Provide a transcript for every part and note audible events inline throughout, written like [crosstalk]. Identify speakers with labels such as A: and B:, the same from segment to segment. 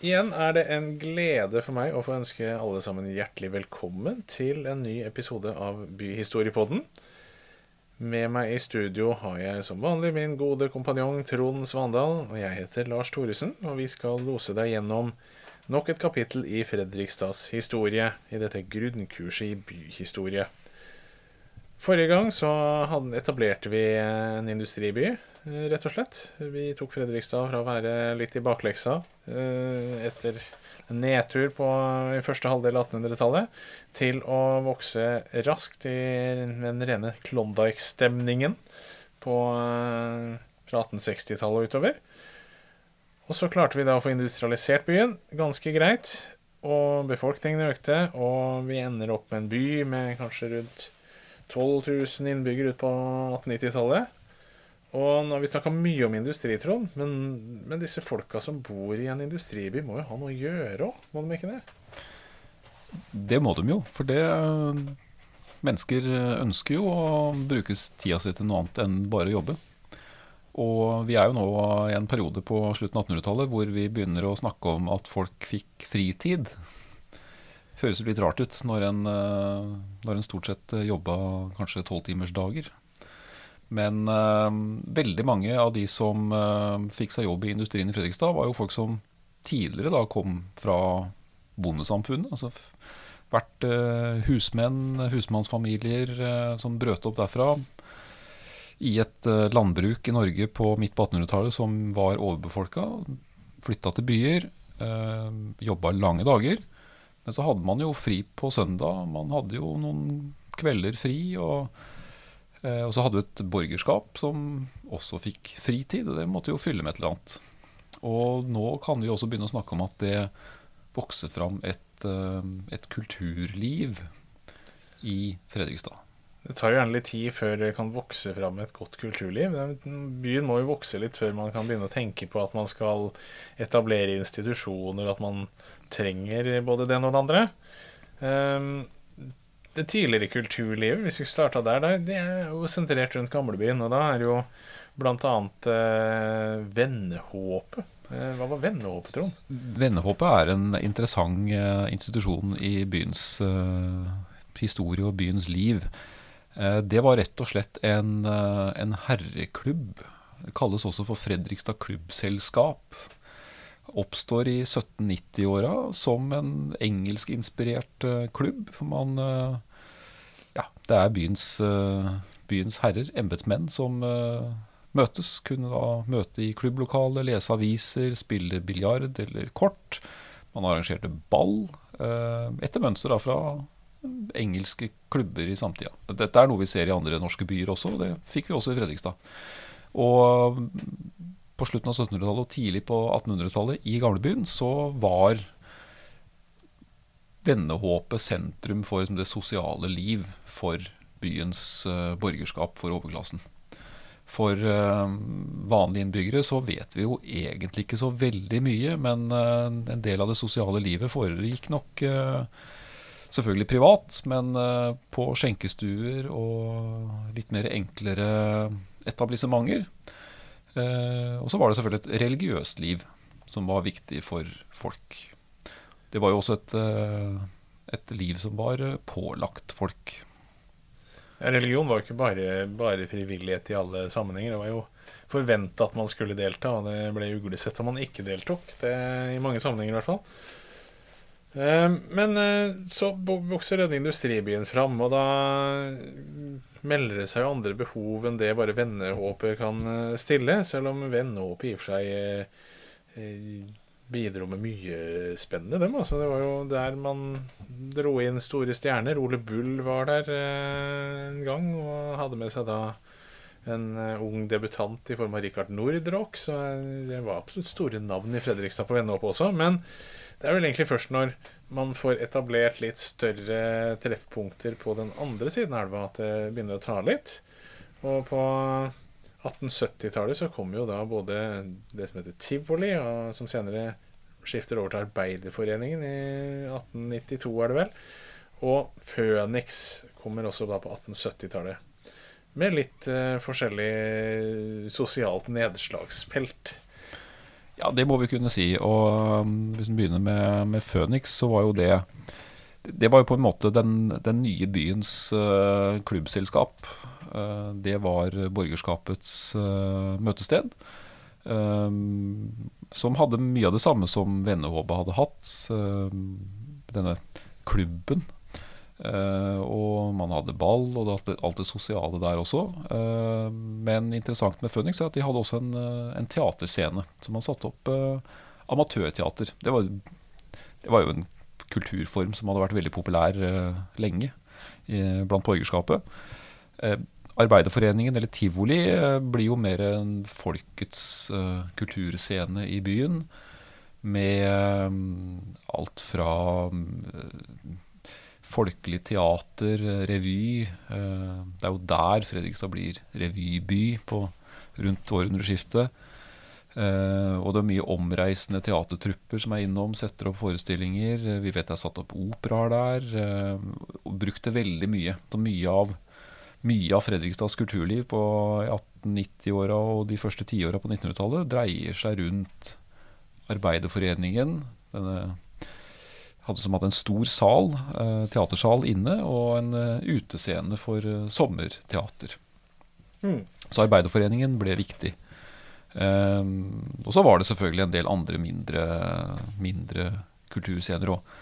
A: Igjen er det en glede for meg å få ønske alle sammen hjertelig velkommen til en ny episode av Byhistoriepodden. Med meg i studio har jeg som vanlig min gode kompanjong Trond Svandal, og jeg heter Lars Thoresen, og vi skal lose deg gjennom nok et kapittel i Fredrikstads historie i dette grunnkurset i byhistorie. Forrige gang så etablerte vi en industriby, rett og slett. Vi tok Fredrikstad fra å være litt i bakleksa Eh, etter en nedtur på, i første halvdel av 1800-tallet til å vokse raskt i den rene Klondyke-stemningen eh, fra 1860-tallet og utover. Og så klarte vi da å få industrialisert byen ganske greit. Og befolkningen økte, og vi ender opp med en by med kanskje rundt 12 000 innbyggere ut på 1890-tallet. Og nå har vi snakka mye om industri, Trond, men, men, disse folka som bor i en industriby, må jo ha noe å gjøre òg, må de ikke det?
B: Det må de jo, for det Mennesker ønsker jo å bruke tida si til noe annet enn bare å jobbe. Og vi er jo nå i en periode på slutten av 1800-tallet hvor vi begynner å snakke om at folk fikk fritid. Høres litt rart ut når en, når en stort sett jobba kanskje tolvtimersdager. Men uh, veldig mange av de som uh, fikk seg jobb i industrien i Fredrikstad, var jo folk som tidligere da kom fra bondesamfunnet. altså vært uh, husmenn, husmannsfamilier som brøt opp derfra. I et landbruk i Norge på midt på 1800-tallet som var overbefolka. Flytta til byer, jobba lange dager. Men så hadde man jo fri på søndag. Man hadde jo noen kvelder fri. og Eh, og så hadde du et borgerskap som også fikk fritid, og det måtte jo fylle med et eller annet. Og nå kan vi også begynne å snakke om at det vokser fram et, eh, et kulturliv i Fredrikstad.
A: Det tar jo gjerne litt tid før det kan vokse fram et godt kulturliv. Byen må jo vokse litt før man kan begynne å tenke på at man skal etablere institusjoner, at man trenger både det og det andre. Um, det tidligere kulturlivet, hvis vi starta der, det er jo sentrert rundt gamlebyen. Og da er jo annet eh, vennehåpet. Eh, hva var vennehåpet, Trond?
B: Vennehåpet er en interessant eh, institusjon i byens historie og byens liv. Eh, det var rett og slett en, eh, en herreklubb. Det kalles også for Fredrikstad klubbselskap oppstår i 1790-åra som en engelskinspirert klubb. For man ja, det er byens, byens herrer, embetsmenn, som møtes. Kunne da møte i klubblokalet, lese aviser, spille biljard eller kort. Man arrangerte ball, etter mønster da fra engelske klubber i samtida. Dette er noe vi ser i andre norske byer også, og det fikk vi også i Fredrikstad. Og på slutten av 1700-tallet og tidlig på 1800-tallet i gamlebyen så var vennehåpet sentrum for det sosiale liv for byens uh, borgerskap, for overklassen. For uh, vanlige innbyggere så vet vi jo egentlig ikke så veldig mye, men uh, en del av det sosiale livet foregikk nok selvfølgelig privat, men på skjenkestuer og litt mer enklere etablissementer. og så var det selvfølgelig et religiøst liv som var viktig for folk det var jo også et, eh, et liv som var eh, pålagt folk.
A: Religion var jo ikke bare, bare, frivillighet i alle sammenhenger. Det var jo forventa at man skulle delta, og det ble uglesett om man ikke deltok. Det, I mange sammenhenger, i hvert fall. Eh, men så vokser denne industribyen fram, og da melder det seg jo andre behov enn det bare vennehåpet kan stille. Selv om vennehåpet i og for seg bidro med mye spennende, dem. Altså, det var jo der man dro inn store stjerner. Ole Bull var der eh, en gang og hadde med seg da en ung debutant i form av Rikard Nordrock. Så det var absolutt store navn i Fredrikstad på Vennehåpet også. Men det er vel egentlig først når man får etablert litt større treffpunkter på den andre siden av elva, at det begynner å ta litt. Og på 1870-tallet så kom jo da både det som heter tivoli, og som senere skifter over til Arbeiderforeningen i 1892, er det vel. Og Føniks kommer også da på 1870-tallet. Med litt uh, forskjellig sosialt nedslagspelt.
B: Ja, det må vi kunne si. Og um, hvis vi begynner med, med Phoenix, så var jo det Det var jo på en måte den, den nye byens uh, klubbselskap. Uh, det var borgerskapets uh, møtested. Som hadde mye av det samme som Vennehåpet hadde hatt. denne klubben Uh, og man hadde ball og det, alt det sosiale der også. Uh, men interessant med Phoenix er at de hadde også en, uh, en teaterscene. Så man satte opp amatørteater. Det var, det var, jo en kulturform som hadde vært veldig populær lenge i, blant borgerskapet. Arbeiderforeningen, eller tivoli, blir jo mer en folkets kulturscene i byen. Med alt fra folkelig teater, revy. Eh, det er jo der Fredrikstad blir revyby på rundt århundreskiftet. Uh, og det er mye omreisende teatertrupper som er innom, setter opp forestillinger. Vi vet det er satt opp operaer der. Og brukte veldig mye. Mye av, av Fredrikstads kulturliv på 1890-åra og de første tiåra på 1900-tallet dreier seg rundt Arbeiderforeningen, denne hadde som hadde en stor sal, eh, teatersal inne, og en eh, utescene for eh, sommerteater. Mm. Så Arbeiderforeningen ble viktig. Um, og så var det selvfølgelig en del andre mindre, mindre kulturscener òg.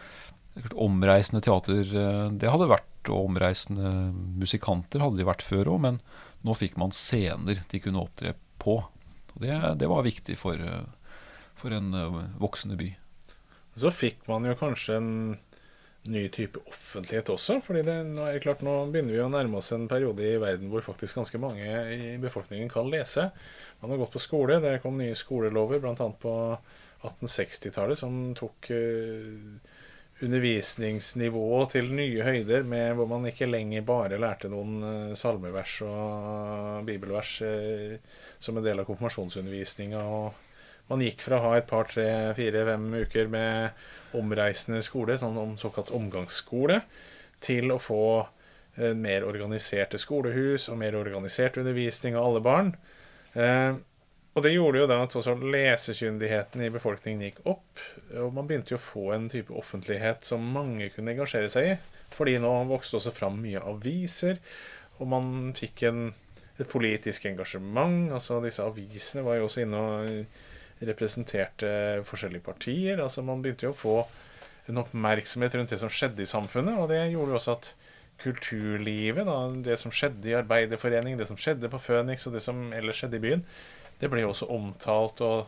B: Omreisende teater det hadde vært, og omreisende musikanter hadde de vært før òg, men nå fikk man scener de kunne opptre på. Og det, det var viktig for, for en voksende by.
A: Så fikk man jo kanskje en ny type offentlighet også. fordi det, nå er det klart, nå begynner vi å nærme oss en periode i verden hvor faktisk ganske mange i befolkningen kan lese. Man har gått på skole. Det kom nye skolelover, bl.a. på 1860-tallet, som tok uh, undervisningsnivået til nye høyder, med, hvor man ikke lenger bare lærte noen uh, salmevers og bibelvers uh, som en del av konfirmasjonsundervisninga. og man gikk fra å ha et par, tre, fire, fem uker med omreisende skole, sånn såkalt omgangsskole, til å få eh, mer organiserte skolehus og mer organisert undervisning av alle barn. Eh, og det gjorde jo da at også lesekyndigheten i befolkningen gikk opp. Og man begynte jo å få en type offentlighet som mange kunne engasjere seg i. Fordi nå vokste også fram mye aviser, og man fikk en, et politisk engasjement. Altså disse avisene var jo også inne og representerte forskjellige partier. Altså Man begynte jo å få en oppmerksomhet rundt det som skjedde i samfunnet, og det gjorde jo også at kulturlivet, da, det som skjedde i Arbeiderforeningen, det som skjedde på Føniks, og det som ellers skjedde i byen, det ble jo også omtalt og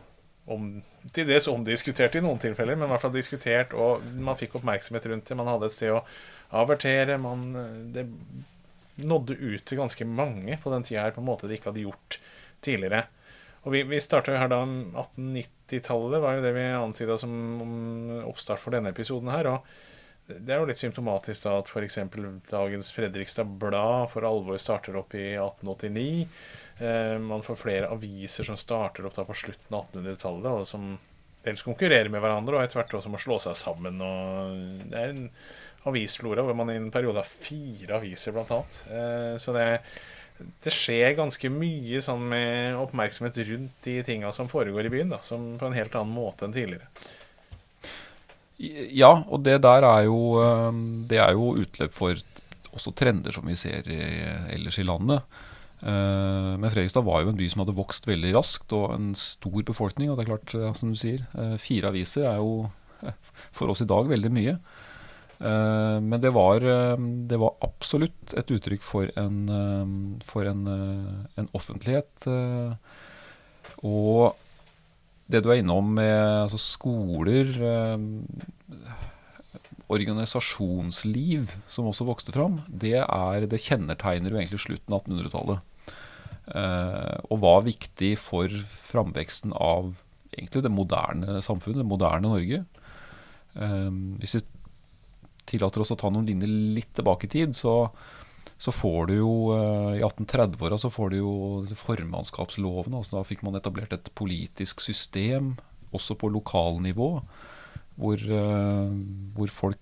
A: om, til dels omdiskutert i noen tilfeller, men i hvert fall diskutert, og man fikk oppmerksomhet rundt det. Man hadde et sted å avertere. Man, det nådde ut til ganske mange på den tida her på en måte de ikke hadde gjort tidligere. Og vi, vi starta her da 1890-tallet, var jo det vi antyda som oppstart for denne episoden her. Og det er jo litt symptomatisk da at f.eks. dagens Fredrikstad Blad for alvor starter opp i 1889. Eh, man får flere aviser som starter opp da på slutten av 1800-tallet, og som dels konkurrerer med hverandre, og etter hvert også må slå seg sammen. Og det er en avisflora hvor man i en periode har fire aviser, blant annet. Eh, så det er det skjer ganske mye sånn med oppmerksomhet rundt de tinga som foregår i byen, da, som på en helt annen måte enn tidligere.
B: Ja, og det der er jo, det er jo utløp for også trender som vi ser i, ellers i landet. Uh, men Fredrikstad var jo en by som hadde vokst veldig raskt, og en stor befolkning. Og det er klart, som du sier, uh, fire aviser er jo [laughs] for oss i dag veldig mye. Eh, men det var, eh, det var, absolutt et uttrykk for en, eh, for en, en offentlighet. og det du er innom med altså skoler, organisasjonsliv som også vokste fram, det, er, det kjennetegner jo egentlig slutten av 1800-tallet. og var viktig for framveksten av egentlig det moderne samfunnet, det moderne Norge. hvis vi tillater oss å ta noen linjer litt tilbake i tid, så, så får du jo eh, I 1830-åra så får du jo formannskapslovene. altså Da fikk man etablert et politisk system, også på lokalnivå, hvor, eh, hvor folk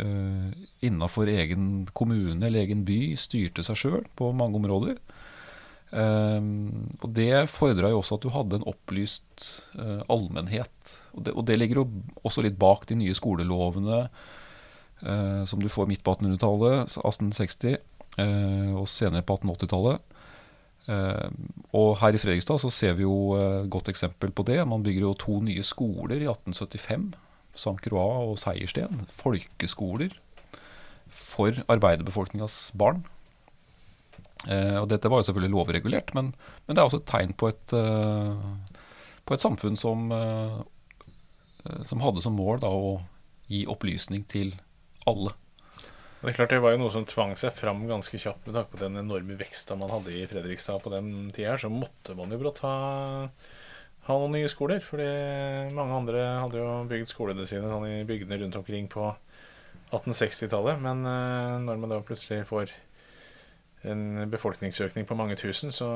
B: uh, innafor egen kommune eller egen by styrte seg sjøl på mange områder. Og det fordra jo også at du hadde en opplyst allmennhet. Og det, og det, ligger jo også litt bak de nye skolelovene som du får midt på 1800-tallet, 1860, uh, og senere på 1880-tallet. og her i Fredrikstad så ser vi jo et godt eksempel på det. Man bygger jo to nye skoler i 1875. St. Croix og Seiersten. Folkeskoler for arbeiderbefolkningas barn. Eh, og dette var jo selvfølgelig lovregulert, men, men, det er også et tegn på et, uh, på et samfunn som, uh, som, hadde som mål da, å gi opplysning til alle.
A: Det er klart det var jo noe som tvang seg fram ganske kjapt med tanke på den enorme veksten man hadde i Fredrikstad på den tida. Så måtte man jo brått ha, ha noen nye skoler. Fordi mange andre hadde jo bygd skolene sine sånn i bygdene rundt omkring på 1860-tallet. Men uh, når man da plutselig får en befolkningsøkning på mange tusen, så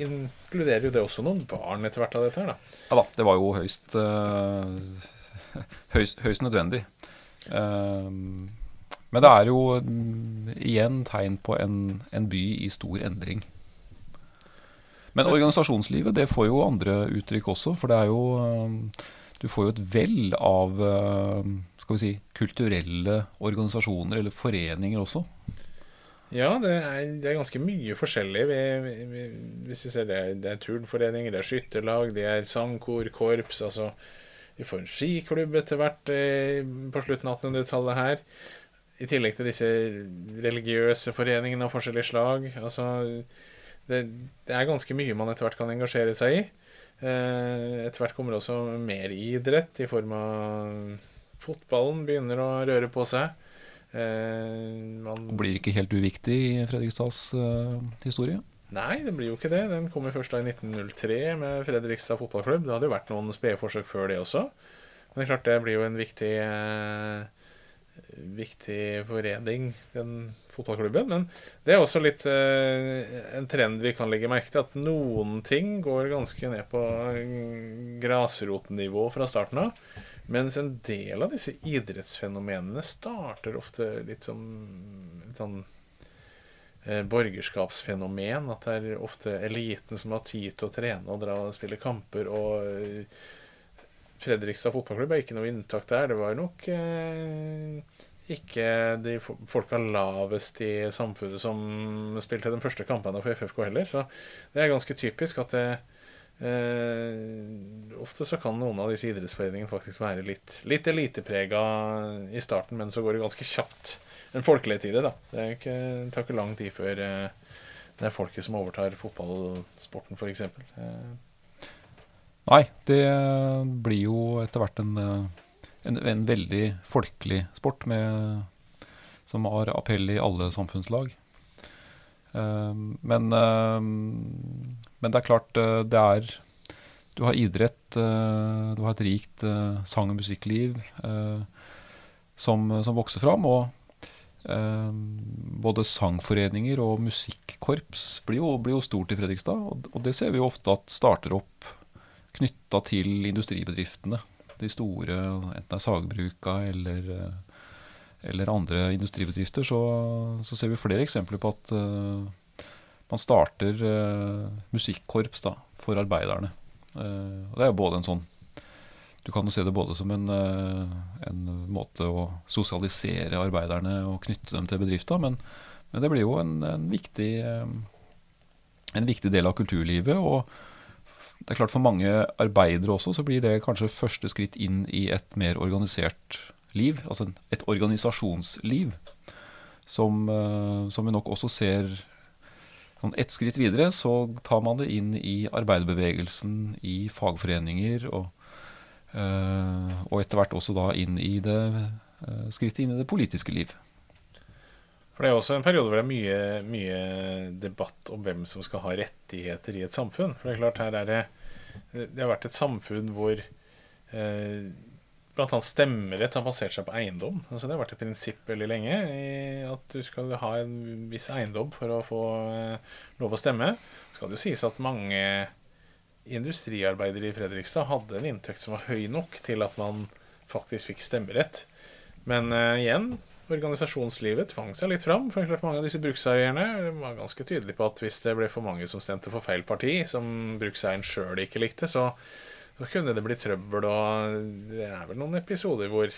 A: inkluderer jo det også noen barn etter hvert av dette her, da.
B: Ja da, det var jo høyst, øh, [laughs] høyst, høyst, nødvendig. Uh, men det er jo igjen tegn på en, en, by i stor endring. Men organisasjonslivet det får jo andre uttrykk også, for det er jo uh, Du får jo et vell av skal vi si, kulturelle organisasjoner eller foreninger også.
A: Ja, det er, det er, ganske mye forskjellig. Vi, vi, hvis vi ser det, det er turnforeninger, det er skytterlag, det er sangkor, korps. altså Vi får en skiklubb etter hvert eh, på slutten av 1800-tallet her. I tillegg til disse religiøse foreningene av forskjellige slag. Altså, det, det, er ganske mye man etter hvert kan engasjere seg i. Eh, etter hvert kommer det også mer idrett, i form av fotballen begynner å røre på seg.
B: Eh, man blir ikke helt uviktig i Fredrikstads historie?
A: Nei, det blir jo ikke det. Den kom jo først da i 1903 med Fredrikstad fotballklubb. Det hadde jo vært noen spede forsøk før det også. Men det er klart det blir jo en viktig, eh, viktig forening, den fotballklubben. Men det er også litt eh, en trend vi kan legge merke til, at noen ting går ganske ned på grasrotnivå fra starten av. Mens en del av disse idrettsfenomenene starter ofte litt som sånn eh, borgerskapsfenomen. At det er ofte eliten som har tid til å trene og dra og spille kamper. Og eh, Fredrikstad fotballklubb er ikke noe inntak der. Det var nok eh, ikke de folka lavest i samfunnet som spilte de første kampene for FFK heller. Så det er ganske typisk at det Eh, ofte så kan noen av disse idrettsforeningene faktisk være litt, litt eliteprega i starten, men så går det ganske kjapt en folkelighet i det. da Det, ikke, tar ikke lang tid før eh, det er folket som overtar fotballsporten, f.eks. Eh.
B: Nei, det blir jo etter hvert en, en, en veldig folkelig sport med, som har appell i alle samfunnslag. Ehm, men, ehm, men, det er klart, eh, det er Du har idrett, eh, du har et rikt eh, sang- og musikkliv som, som vokser fram. Og Uh, både sangforeninger og musikkorps blir jo, blir jo stort i Fredrikstad. Og, og, det ser vi jo ofte at starter opp knytta til industribedriftene. De store, enten det er sagbruka eller eller andre industribedrifter, så, så, ser vi flere eksempler på at uh, man starter uh, musikkorps da, for arbeiderne. Uh, og det er jo både en sånn Du kan jo se det både som en, en måte å sosialisere arbeiderne og knytte dem til bedrifta, men, men det blir jo en, en, viktig, en viktig del av kulturlivet. og det er klart For mange arbeidere også så blir det kanskje første skritt inn i et mer organisert liv, altså et organisasjonsliv, som, eh, som vi nok også ser sånn ett skritt videre, så tar man det inn i arbeiderbevegelsen, i fagforeninger, og, eh, og etter hvert også da inn i det eh, skrittet inn i det politiske liv.
A: For Det er også en periode hvor det er mye, mye debatt om hvem som skal ha rettigheter i et samfunn. For Det er klart her er det, det har vært et samfunn hvor eh, bl.a. stemmerett har basert seg på eiendom. Altså det har vært et prinsipp veldig lenge at du skal ha en viss eiendom for å få eh, lov å stemme. Så skal det jo sies at mange industriarbeidere i Fredrikstad hadde en inntekt som var høy nok til at man faktisk fikk stemmerett. Men uh, igjen, organisasjonslivet tvang seg litt fram. For klart mange av disse brukseierne var ganske tydelige på at hvis det ble for mange som stemte for feil parti, som brukseieren sjøl ikke likte, så, så, kunne det bli trøbbel. Og det er vel noen episoder hvor,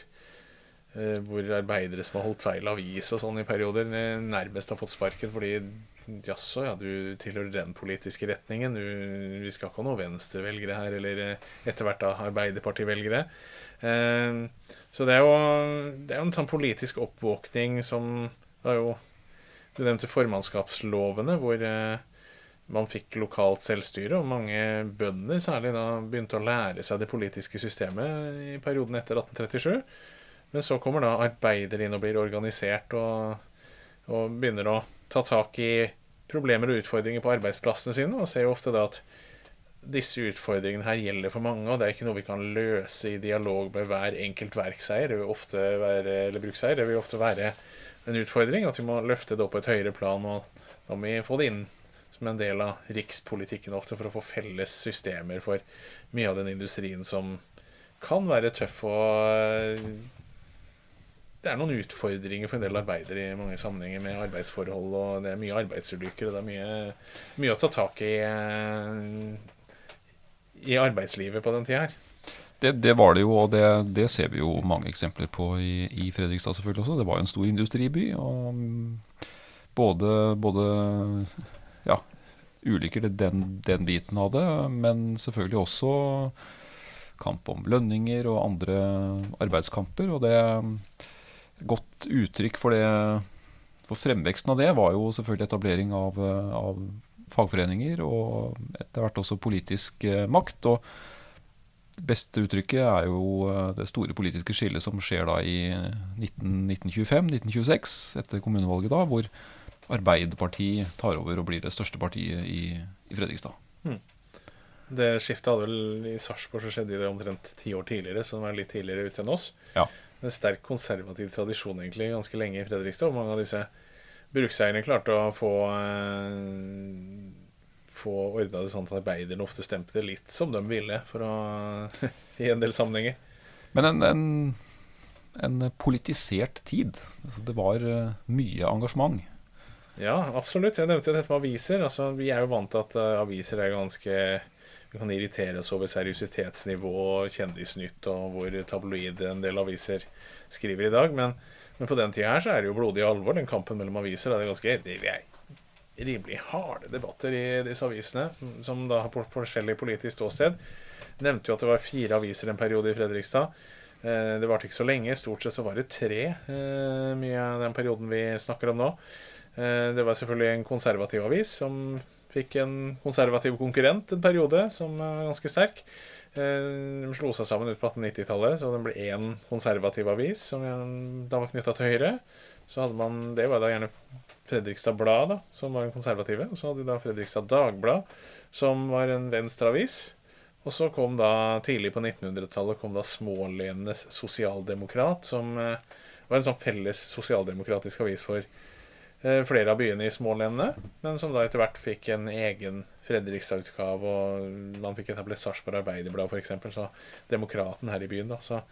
A: eh, hvor arbeidere som har holdt feil avis og sånn i perioder, nærmest har fått sparken fordi Jaså, ja, du tilhører den politiske retningen. Du, vi skal ikke ha noen venstrevelgere her, eller eh, etter hvert da Arbeiderpartivelgere. Eh, så det er jo det er en sånn politisk oppvåkning som er jo, Du nevnte formannskapslovene, hvor eh, man fikk lokalt selvstyre, og mange bønder særlig da begynte å lære seg det politiske systemet i perioden etter 1837. Men så kommer da arbeidere inn og blir organisert og, og begynner å ta tak i problemer og utfordringer på arbeidsplassene sine, og ser jo ofte da at disse utfordringene her gjelder for mange, og det er ikke noe vi kan løse i dialog med hver enkelt verkseier, det vil ofte være, eller brukseier. Det vil ofte være en utfordring at vi må løfte det opp på et høyere plan, og da må vi få det inn som en del av rikspolitikken ofte for å få felles systemer for mye av den industrien som kan være tøff og det er noen utfordringer for en del arbeidere i mange sammenhenger med arbeidsforhold, og det er mye arbeidsulykker, og det er mye, mye å ta tak i eh, i arbeidslivet på den tida her.
B: Det, det, var det jo, og det, det, ser vi jo mange eksempler på i, i, Fredrikstad selvfølgelig også. Det var jo en stor industriby. og Både, både ja, ulykker den, den biten av det, men selvfølgelig også kamp om lønninger og andre arbeidskamper. og det godt uttrykk for det For fremveksten av det var jo selvfølgelig etablering av, av fagforeninger og etter hvert også politisk eh, makt. og det beste uttrykket er jo eh, det store politiske skillet som skjer da i 1925-1926, etter kommunevalget da, hvor Arbeiderpartiet tar over og blir det største partiet i, i Fredrikstad. Mm.
A: Det skiftet hadde vel i Sarpsborg så skjedde det omtrent ti år tidligere, så det var litt tidligere ute enn oss.
B: Ja
A: en sterk konservativ tradisjon egentlig ganske lenge i Fredrikstad. Og mange av disse brukseierne klarte å få eh, få ordna det sånn at arbeiderne ofte stemte litt som de ville, for å, [laughs] i en del sammenhenger.
B: Men en, en, en politisert tid. Altså, det var uh, mye engasjement.
A: Ja, absolutt. Jeg nevnte jo dette med aviser. Altså, vi er jo vant til at uh, aviser er ganske vi kan irritere oss over seriøsitetsnivå og kjendisnytt og hvor tabloid en del aviser skriver i dag. Men, men, på den tida her så er det jo blodig alvor, den kampen mellom aviser. Det er ganske det er rimelig harde debatter i disse avisene, som da har forskjellig politisk ståsted. Nevnte jo at det var fire aviser en periode i Fredrikstad. Eh, det varte ikke så lenge. Stort sett så var det tre eh, mye av den perioden vi snakker om nå. Eh, det var selvfølgelig en konservativ avis som Fikk en konservativ konkurrent en periode som var ganske sterk. Eh, de slo seg sammen ut på 1890-tallet, så det ble én konservativ avis som da var knytta til Høyre. Så hadde man, Det var da gjerne Fredrikstad Blad, da, som var den konservative. Og så hadde de da Fredrikstad Dagblad, som var en venstreavis. Og så kom da tidlig på 1900-tallet kom da Smålenenes Sosialdemokrat, som eh, var en sånn felles sosialdemokratisk avis for flere av byene i smålendene, men som da etter hvert fikk en egen Fredrikstad-utgave, og man fikk etablert Sarpsborg Arbeiderblad f.eks., så Demokraten her i byen. da, så,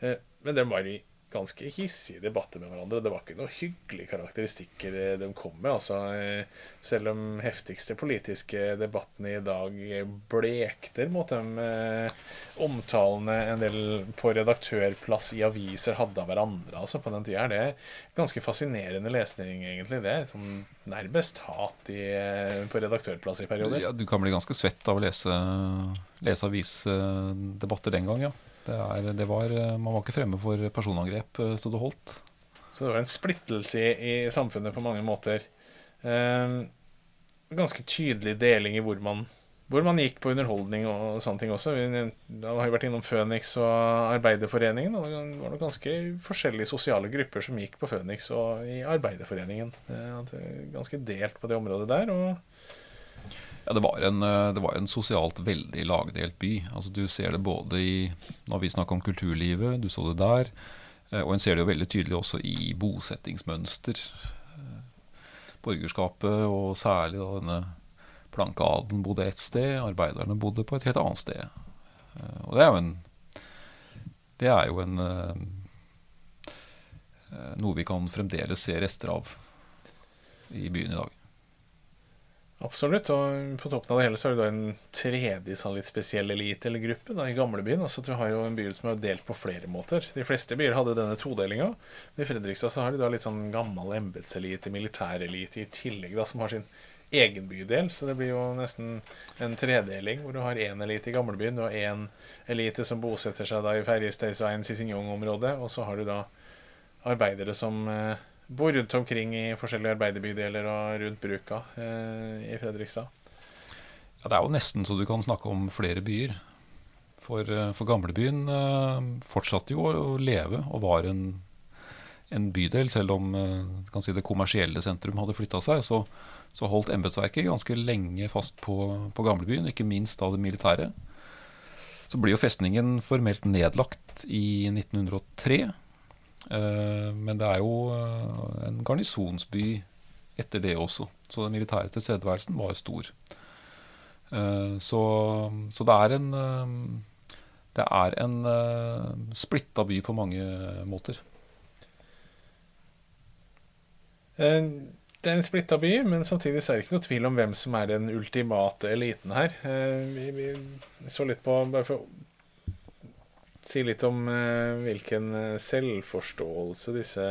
A: eh, Men den var i ganske hissige debatter med hverandre. Det var ikke noen hyggelige karakteristikker eh, de kom med. Altså, eh, selv om heftigste politiske debattene i dag blekter mot de eh, omtalene en del på redaktørplass i aviser hadde av hverandre altså, på den tida. Det er ganske fascinerende lesning, egentlig. Det er sånn nærmest hat i, på redaktørplass i perioder.
B: Ja, du kan bli ganske svett av å lese, lese avisdebatter den gang, ja. Er, var, man var ikke fremme for personangrep eh, så det holdt.
A: Så det var en splittelse i, i samfunnet på mange måter. Eh, ganske tydelig deling i hvor man, hvor man gikk på underholdning og, sånne ting også. Vi har jo vært innom Føniks og Arbeiderforeningen. Og det var noen ganske forskjellige sosiale grupper som gikk på Føniks og i Arbeiderforeningen. Eh, ganske delt på det området der. og
B: ja, det var, en, eh, det var en sosialt veldig lagdelt by. Altså, du ser det både i Når vi snakker om kulturlivet, du så det der. Eh, og en ser det jo veldig tydelig også i bosettingsmønster. Eh, borgerskapet, og særlig da denne plankeadelen, bodde ett sted, arbeiderne bodde på et helt annet sted. Og det er jo en Det er jo en noe vi kan fremdeles se rester av i byen i dag.
A: Absolutt. Og på toppen av det hele så har du da en tredje sånn litt spesiell elite eller gruppe da, i gamlebyen. Altså, du har jo en by som er delt på flere måter. De fleste byer hadde denne todelinga. I Fredrikstad så har de da litt sånn gammel embetselite, militærelite i tillegg, da, som har sin egen bydel. Så det blir jo nesten en tredeling, hvor du har én elite i gamlebyen. Du har én elite som bosetter seg da i Ferjesteinsveien, Cicignon-området. Og så har du da arbeidere som eh, bor rundt omkring i forskjellige arbeiderbydeler og rundt bruka eh, i Fredrikstad.
B: Ja, det er jo nesten så du kan snakke om flere byer. For, eh, for gamlebyen eh, fortsatte jo å leve og var en, en bydel. Selv om si det kommersielle sentrum hadde flytta seg, så, så holdt embetsverket ganske lenge fast på, på gamlebyen. Ikke minst av det militære. Så blir jo festningen formelt nedlagt i 1903. Eh, men det er jo eh, en garnisonsby etter det også. Så den militære tilstedeværelsen var stor. Eh, så, så, det er en Det er en splitta by på mange måter.
A: Det er en splitta by, men samtidig så er det ikke noe tvil om hvem som er den ultimate eliten her. Vi, så litt på bare for si litt om eh, hvilken eh, selvforståelse disse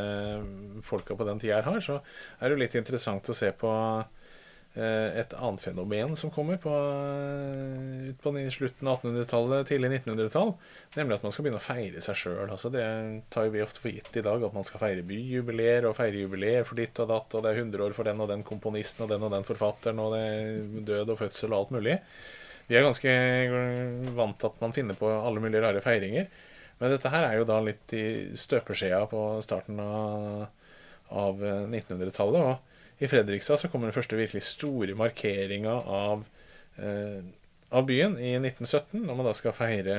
A: folka på den tida har, så er det jo litt interessant å se på eh, et annet fenomen som kommer på, eh, på slutten av 1800-tallet, tidlig 1900-tall, nemlig at man skal begynne å feire seg sjøl. Altså det tar vi ofte for gitt i dag, at man skal feire byjubileer og feire jubileer for ditt og datt, og det er 100 år for den og den komponisten og den og den forfatteren, og det er død og fødsel og alt mulig. Vi er ganske vant til at man finner på alle mulige rare feiringer. Men dette her er jo da litt i støpeskjea på starten av, av 1900-tallet. Og i Fredrikstad så kommer den første virkelig store markeringa av, eh, av, byen i 1917, når man da skal feire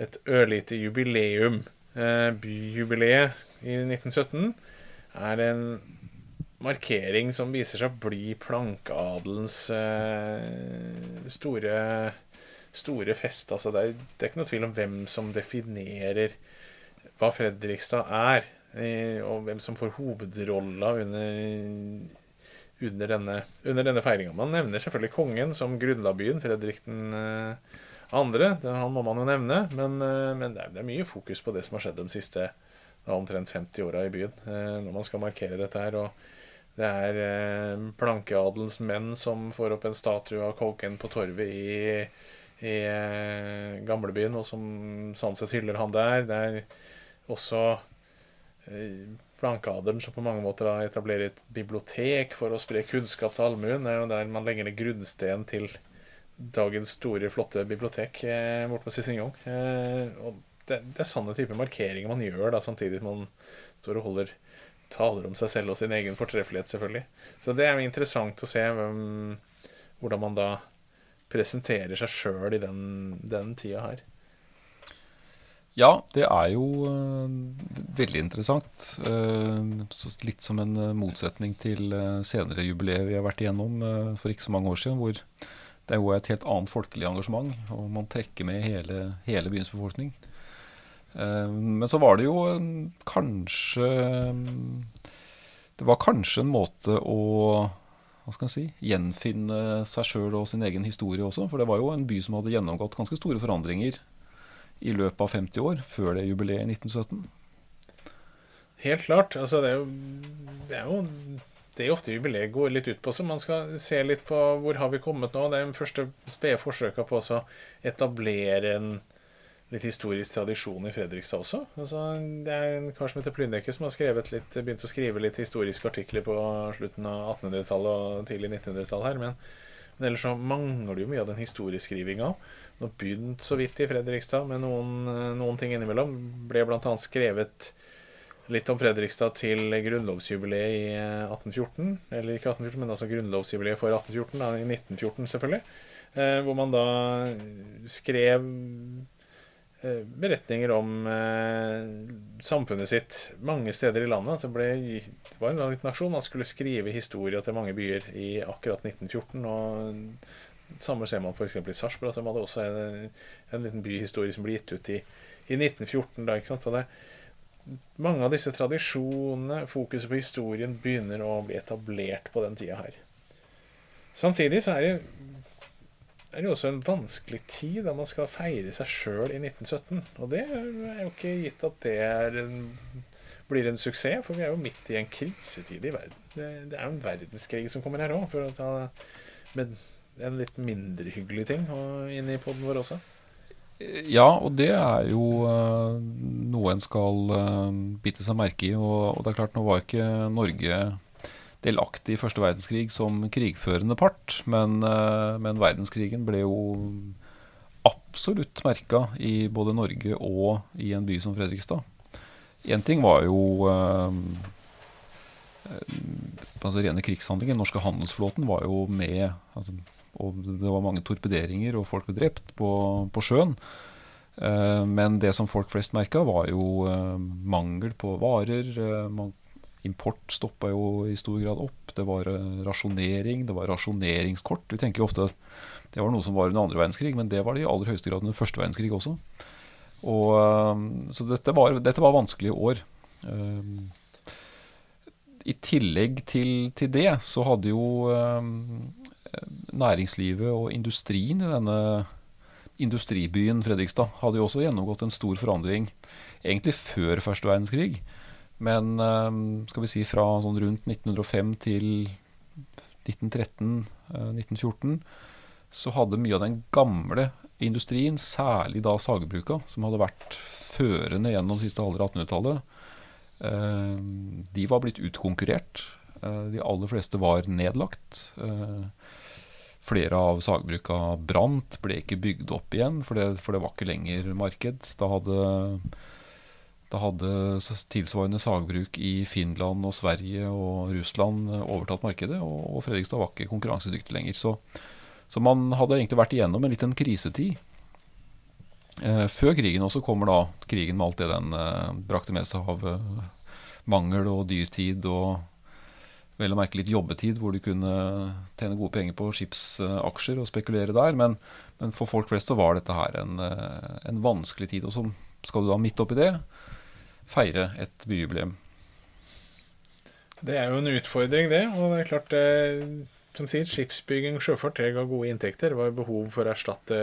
A: et ørlite jubileum. Eh, byjubileet i 1917 er en markering som viser seg å bli plankeadelens eh, store, store fest. Altså det, er, det, er, ikke noe tvil om hvem som definerer hva Fredrikstad er, eh, og hvem som får hovedrolla under, under denne, under denne feiringa. Man nevner selvfølgelig kongen som grunnla byen, Fredrik den eh, andre. Han må man jo nevne, men, eh, men det, er, det, er, mye fokus på det som har skjedd de siste omtrent 50 åra i byen, eh, når man skal markere dette her. og det er eh, plankeadelens menn som får opp en statue av kongen på torvet i, i eh, gamlebyen, og som sånn sett hyller han der. Det er også eh, plankeadelen som på mange måter da etablerer et bibliotek for å spre kunnskap til allmuen. Det er jo der man legger ned grunnsten til dagens store, flotte bibliotek eh, borte på Sissingong. Eh, det, det, er sanne typer markeringer man gjør da, samtidig som man står og holder taler om seg selv og sin egen fortreffelighet, selvfølgelig. Så det er interessant å se hvem, hvordan man da presenterer seg sjøl i den, den tida her.
B: Ja, det er jo uh, veldig interessant. Uh, litt som en uh, motsetning til senere jubileer vi har vært igjennom for ikke så mange år siden, hvor det er jo et helt annet folkelig engasjement, og man trekker med hele, hele byens befolkning. Eh, men så var det jo kanskje Det var kanskje en måte å hva skal jeg si, gjenfinne seg sjøl og sin egen historie også. For det var jo en by som hadde gjennomgått ganske store forandringer i løpet av 50 år, før det jubileet i 1917.
A: Helt klart. Altså, det er jo, det er jo det er ofte jubileet går litt ut på. Så man skal se litt på hvor har vi kommet nå. Det er de første spede forsøka på å etablere en litt historisk tradisjon i Fredrikstad også. Altså, det er en kar som heter Plyndekke som har litt, begynt å skrive litt historiske artikler på slutten av 1800-tallet og tidlig 1900-tall her. Men, men, ellers så mangler det jo mye av den historieskrivinga. Nå begynt så vidt i Fredrikstad med noen, noen ting innimellom. Ble bl.a. skrevet litt om Fredrikstad til grunnlovsjubileet i 1814. Eller ikke 1814, men altså grunnlovsjubileet for 1814, da, i 1914 selvfølgelig. Eh, hvor man da skrev beretninger om eh, samfunnet sitt mange steder i landet. Det, ble, det var en liten nasjon. Han skulle skrive historier til mange byer i akkurat 1914. og Samme ser man f.eks. i Sarpsborg. At de hadde også en, en, liten byhistorie som ble gitt ut i, i 1914. Da, ikke sant? Og det, mange av disse tradisjonene, fokuset på historien, begynner å bli etablert på den tida her. Samtidig så er det, er det også en vanskelig tid da man skal feire seg sjøl i 1917. Og det er jo ikke gitt at det en, blir en suksess, for vi er jo midt i en krisetid i verden. Det, det er jo en verdenskrig som kommer her òg, for å ta med en litt mindre hyggelig ting inn i poden vår også.
B: Ja, og det er jo uh, noe en skal uh, bite seg merke i. Og, og, det er klart, nå var ikke Norge delaktig i første verdenskrig som krigførende part, men, uh, men verdenskrigen ble jo absolutt merka i både Norge og i en by som Fredrikstad. Én ting var jo altså rene krigshandlinger. Den norske handelsflåten var jo med. Altså, og det var mange torpederinger, og folk ble drept på, på sjøen. Eh, men det som folk flest merka, var jo eh, mangel på varer. Eh, import stoppa jo i stor grad opp. Det var rasjonering, det var rasjoneringskort. Vi tenker jo ofte at det var noe som var under andre verdenskrig, men det var det i aller høyeste grad under første verdenskrig også. Og, så dette var, dette var vanskelige år. I tillegg til, til det så hadde jo næringslivet og industrien i denne industribyen Fredrikstad hadde jo også gjennomgått en stor forandring egentlig før første verdenskrig. Men eh, skal vi si fra sånn rundt 1905 til 1913-1914 eh, så hadde mye av den gamle industrien, særlig da sagbruka, som hadde vært førende gjennom siste halvdel av 1800-tallet, eh, de var blitt utkonkurrert. De aller fleste var nedlagt. Flere av sagbruka brant, ble ikke bygd opp igjen, for det, for det var ikke lenger marked. Da hadde, da hadde, tilsvarende sagbruk i Finland og Sverige og Russland overtatt markedet, og, Fredrikstad var ikke konkurransedyktig lenger. Så, så, man hadde egentlig vært igjennom en liten krisetid. Eh, før krigen også kommer da krigen med alt det den eh, brakte med seg av eh, mangel og dyrtid og vel å merke litt jobbetid, hvor du kunne tjene gode penger på skipsaksjer og spekulere der. Men, men, for folk flest så var dette her en, eh, en, vanskelig tid. Og så skal du da midt oppi det feire et byjubileum.
A: Det er jo en utfordring, det. Og det er klart eh, som sier, skipsbygging og sjøfart ga gode inntekter. Det var behov for å erstatte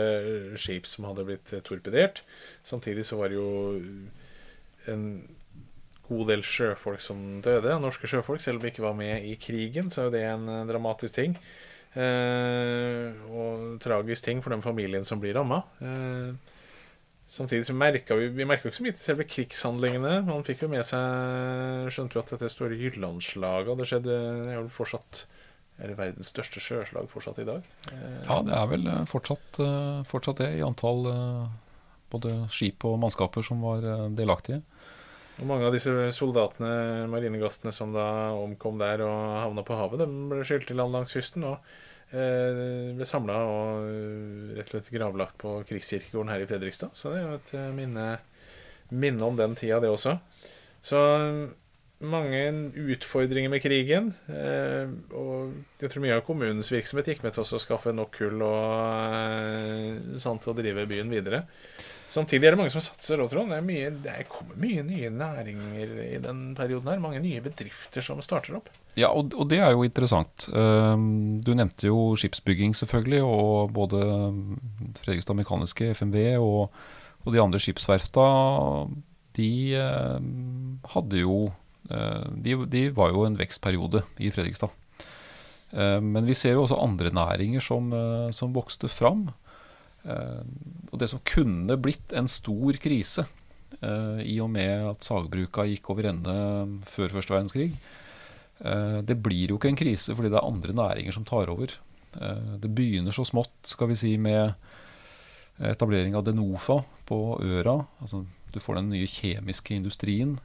A: skip som hadde blitt torpedert. Samtidig så var det jo en god del sjøfolk som døde, norske sjøfolk, selv om vi ikke var med i krigen, så er jo det en eh, dramatisk ting. Eh, og tragisk ting for den familien som blir ramma. Eh, samtidig så merka vi Vi merka ikke så mye til selve krigshandlingene. Man fikk jo med seg Skjønte jo at dette store Jyllandslaget Det skjedde det er jo fortsatt er det verdens største sjøslag fortsatt i dag?
B: Eh, ja, det er vel eh, fortsatt, fortsatt det i antall både skip og mannskaper som var delaktige.
A: Og mange av disse soldatene, marinegastene som da omkom der og havna på havet, de ble skylt i land langs kysten og eh, ble samla og eh, rett og slett gravlagt på krigskirkegården her i Fredrikstad. Så det er jo et eh, minne, minne om den tida, det også. Så mange utfordringer med krigen. Eh, og jeg tror mye av kommunens virksomhet gikk med til å skaffe nok kull og eh, sånn til å drive byen videre. Samtidig er det mange som satser òg, Trond. Det, mye, det kommer mye nye næringer i den perioden her. Mange nye bedrifter som starter opp.
B: Ja, og, og det er jo interessant. Ehm, du nevnte jo skipsbygging, selvfølgelig. Og både Fredrikstad Mekaniske, FMV, og, og de andre skipsverfta, de ehm, hadde jo eh, de, de var jo en vekstperiode i Fredrikstad. Ehm, men vi ser jo også andre næringer som, eh, som vokste fram. Eh, og det som kunne blitt en stor krise, eh, i og med at sagbruka gikk over ende før første verdenskrig, eh, det blir jo ikke en krise fordi det er andre næringer som tar over. Det begynner så smått, skal vi si, med etablering av Denofa på Øra. Altså, du får den nye kjemiske industrien.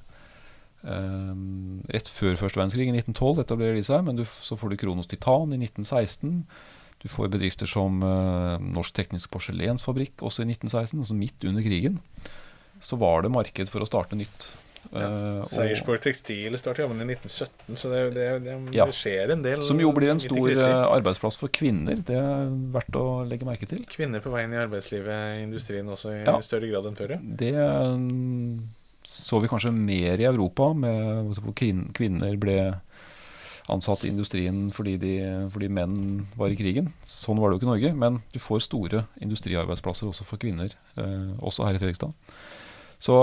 B: rett før første verdenskrig, i 1912, etablerer de seg, men du, så får du Kronos Titan i 1916. Du får bedrifter som uh, Norsk Teknisk Porselensfabrikk også i 1916, altså midt under krigen. Så var det marked for å starte nytt.
A: Ja. Uh, Seiersborg Tekstil startet jammen i 1917, så det, det, det, ja. det, skjer en del.
B: Som jo blir en stor uh, arbeidsplass for kvinner. Det er verdt å legge merke til.
A: Kvinner på veien i arbeidslivet, i industrien også, i ja. større grad enn før?
B: Det så vi kanskje mer i Europa, med, hvor kvinner ble ansatt i industrien fordi, de, fordi, menn var i krigen. Sånn var det jo ikke i Norge, men du får store industriarbeidsplasser også for kvinner, eh, også her i Fredrikstad. Så,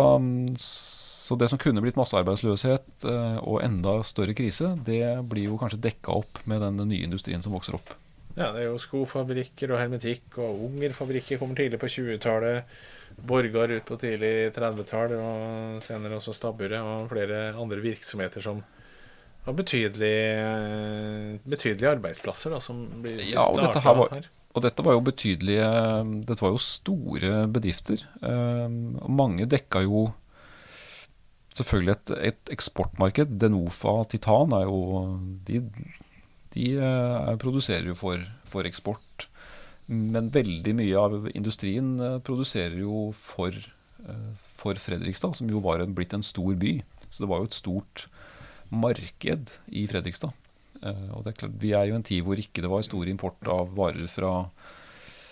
B: så, det som kunne blitt massearbeidsløshet eh, og enda større krise, det blir jo kanskje dekka opp med den, den nye industrien som vokser opp.
A: Ja, det er jo skofabrikker og hermetikk, og Ungerfabrikker kommer tidlig på 20-tallet. Borgar ut på tidlig 30-tall, og senere også stabburet og flere andre virksomheter som har betydelige, betydelige arbeidsplasser da, som blir
B: ja, og dette her. Var, og dette var jo betydelige Dette var jo store bedrifter. Um, og mange dekka jo selvfølgelig et, et eksportmarked. Denofa Titan er jo De, de uh, produserer jo for, for, eksport. Men veldig mye av industrien uh, produserer jo for, for Fredrikstad, som jo var en, blitt en stor by. Så det var jo et stort marked i Fredrikstad. Eh, og er klart, Vi er jo en tid hvor ikke det var stor import av varer fra,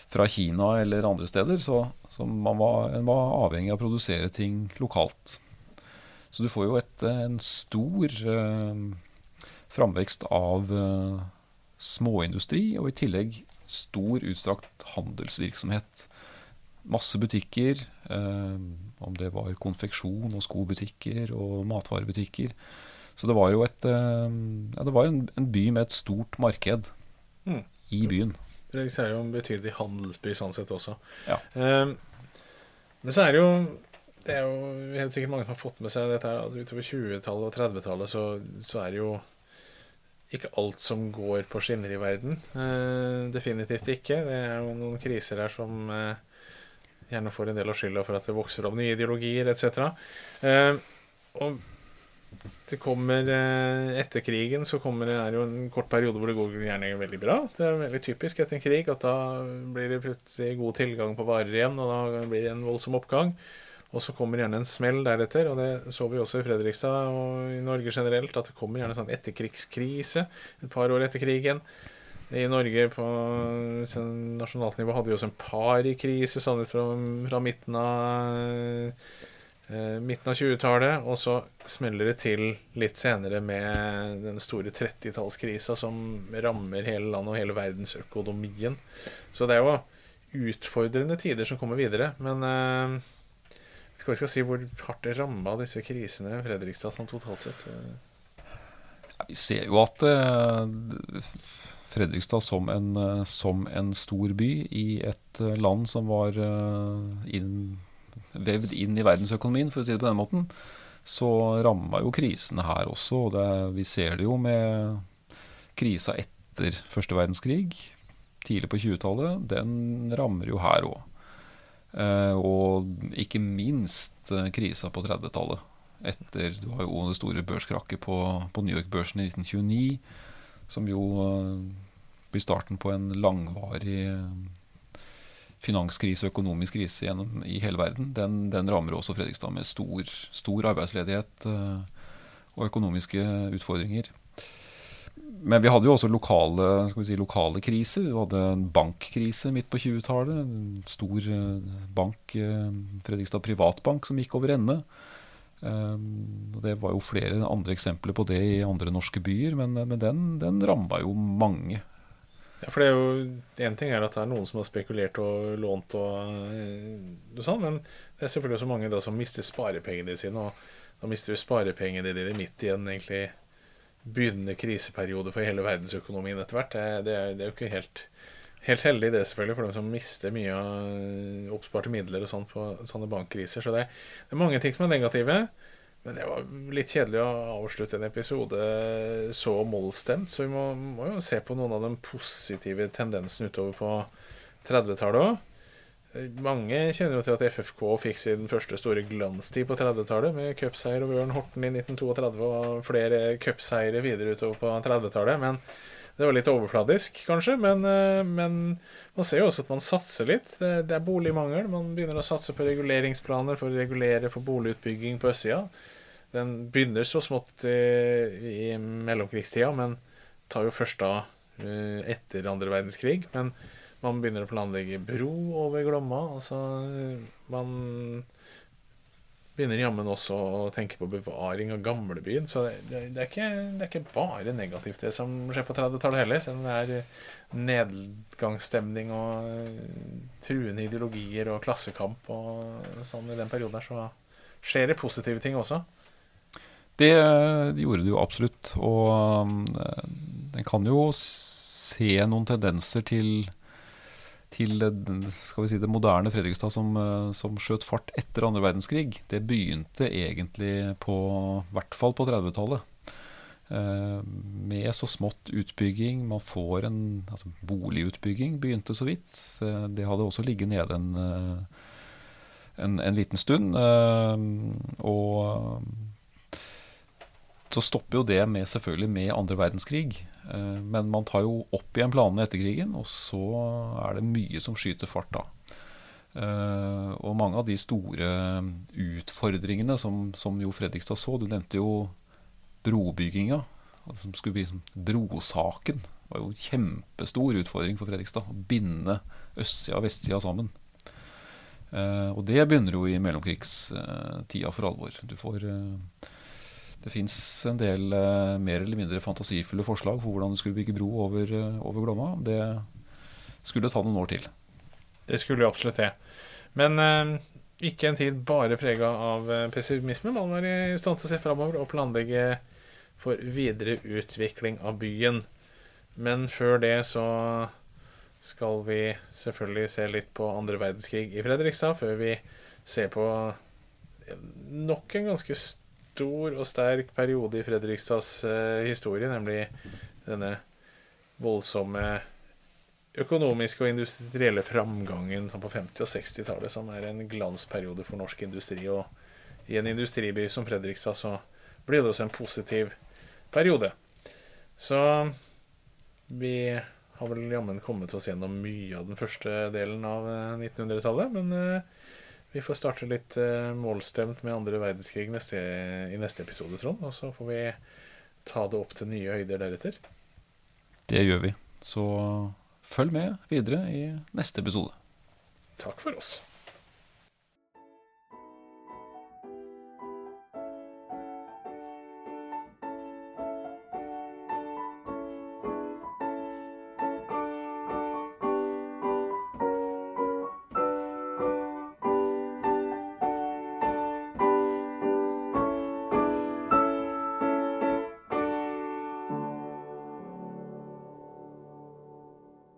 B: fra Kina eller andre steder. Så, så man var, en var avhengig av å produsere ting lokalt. Så du får jo et, en stor eh, framvekst av eh, småindustri, og i tillegg stor utstrakt handelsvirksomhet. Masse butikker, eh, om det var konfeksjon og skobutikker og matvarebutikker. Så det var jo et, eh, ja, det var en, en, by med et stort marked mm. i byen.
A: Det er jo en betydelig handelsby sånn sett også. Ja. Um, men så er det jo det er jo helt sikkert mange som har fått med seg dette her, at utover 20-tallet og 30-tallet så, så, er det jo ikke alt som går på skinner i verden. Eh, definitivt ikke. Det er jo noen kriser her som eh, gjerne får en del av skylda for at det vokser opp nye ideologier etc. Eh, og det kommer eh, Etter krigen så kommer det er jo en kort periode hvor det går gjerne veldig bra. Det er veldig typisk etter en krig at da blir det plutselig god tilgang på varer igjen, og da blir det en voldsom oppgang. Og så kommer gjerne en smell deretter, og det så vi også i Fredrikstad og i Norge generelt, at det kommer gjerne en sånn etterkrigskrise et par år etter krigen. I Norge på sånn nasjonalt nivå hadde vi også en parikrise sånn ut fra, fra midten av midten av 20-tallet, og så smeller det til litt senere med den store 30-tallskrisa som rammer hele landet og hele verdensøkonomien. Så det er jo utfordrende tider som kommer videre. Men eh, jeg vet ikke hva vi skal si hvor hardt det ramma disse krisene Fredrikstad sånn totalt sett.
B: Vi ser jo at eh, Fredrikstad som en, eh, som en, stor by i et eh, land som var eh, inn vevd inn i verdensøkonomien, for å si det på den måten, så ramma jo krisene her også. og det, Vi ser det jo med krisa etter første verdenskrig, tidlig på 20-tallet. Den rammer jo her òg. Eh, og ikke minst eh, krisa på 30-tallet. Etter Du har jo det store børskrakket på, på New York-børsen i 1929, som jo eh, blir starten på en langvarig finanskrise og økonomisk krise gjennom, i hele verden, den, den, rammer også Fredrikstad med stor, stor arbeidsledighet uh, og økonomiske utfordringer. Men vi hadde jo også lokale, si, lokale kriser. Vi hadde en bankkrise midt på 20-tallet. En stor uh, bank, uh, Fredrikstad Privatbank, som gikk over ende. Det var jo flere andre eksempler på det i andre norske byer, men, men den, den ramma jo mange.
A: Ja, for det er jo Én ting er at det er noen som har spekulert og lånt eh, og sånn, men det er selvfølgelig også mange da som mister sparepengene sine. Og da mister du sparepengene dine midt i en egentlig begynnende kriseperiode for hele verdensøkonomien etter hvert. Det, det, det, er, jo ikke helt, helt heldig, det selvfølgelig, for dem som mister mye av oppsparte midler og sånn på sånne bankkriser. Så det, det er mange ting som er negative. Men det var litt kjedelig å avslutte en episode så mollstemt, så vi må, må, jo se på noen av de positive tendensene utover på 30-tallet òg. Mange kjenner jo til at FFK fikk sin første store glanstid på 30-tallet, med cupseier over Ørn Horten i 1932 og flere cupseiere videre utover på 30-tallet. Men det var litt overfladisk, kanskje. Men, eh, men, man ser jo også at man satser litt. Det er boligmangel. Man begynner å satse på reguleringsplaner for å regulere for boligutbygging på østsida. Den begynner så smått i, mellomkrigstida, men tar jo først da uh, etter andre verdenskrig. Men man begynner å planlegge bro over Glomma. Altså man begynner jammen også å tenke på bevaring av gamlebyen. Så det, det, er ikke, det, er ikke, bare negativt, det som skjer på 30-tallet heller. Selv om det er nedgangsstemning og eh, truende ideologier og klassekamp og sånn i den perioden her, så skjer det positive ting også.
B: Det, det gjorde det jo absolutt. Og en kan jo se noen tendenser til til si, det moderne Fredrikstad som, eh, som skjøt fart etter andre verdenskrig, det begynte egentlig på hvert fall på 30-tallet. Eh, med så smått utbygging. Man får en altså boligutbygging begynte så vidt. Eh, det hadde også ligget nede en, en, en liten stund. Og så stopper jo det med, selvfølgelig med andre verdenskrig. Eh, men man tar jo opp igjen planene etter krigen, og så er det mye som skyter fart da. Eh, og mange av de store utfordringene som, som jo Fredrikstad så Du nevnte jo brobygginga. Som skulle bli som brosaken. Det var jo en kjempestor utfordring for Fredrikstad. Å binde østsida og vestsida sammen. Eh, og det begynner jo i mellomkrigstida for alvor. Du får det fins en del uh, mer eller mindre fantasifulle forslag for hvordan du skulle bygge bro over, uh, over, Glomma. Det skulle ta noen år til.
A: Det skulle jo absolutt det. Men uh, ikke en tid bare prega av pessimisme. Man var i stand til å se framover og planlegge for videre utvikling av byen. Men før det så skal vi selvfølgelig se litt på andre verdenskrig i Fredrikstad, før vi ser på nok en ganske stor stor og sterk periode i Fredrikstads eh, historie, nemlig denne voldsomme økonomiske og industrielle framgangen på 50- og 60-tallet, som er en glansperiode for norsk industri. Og i en industriby som Fredrikstad så blir det også en positiv periode. Så vi har vel jammen kommet oss gjennom mye av den første delen av 1900-tallet, eh, men eh, vi får starte litt uh, målstemt med andre verdenskrig neste, i neste episode, Trond. Og så får vi ta det opp til nye høyder deretter.
B: Det gjør vi. Så følg med videre i neste episode.
A: Takk for oss.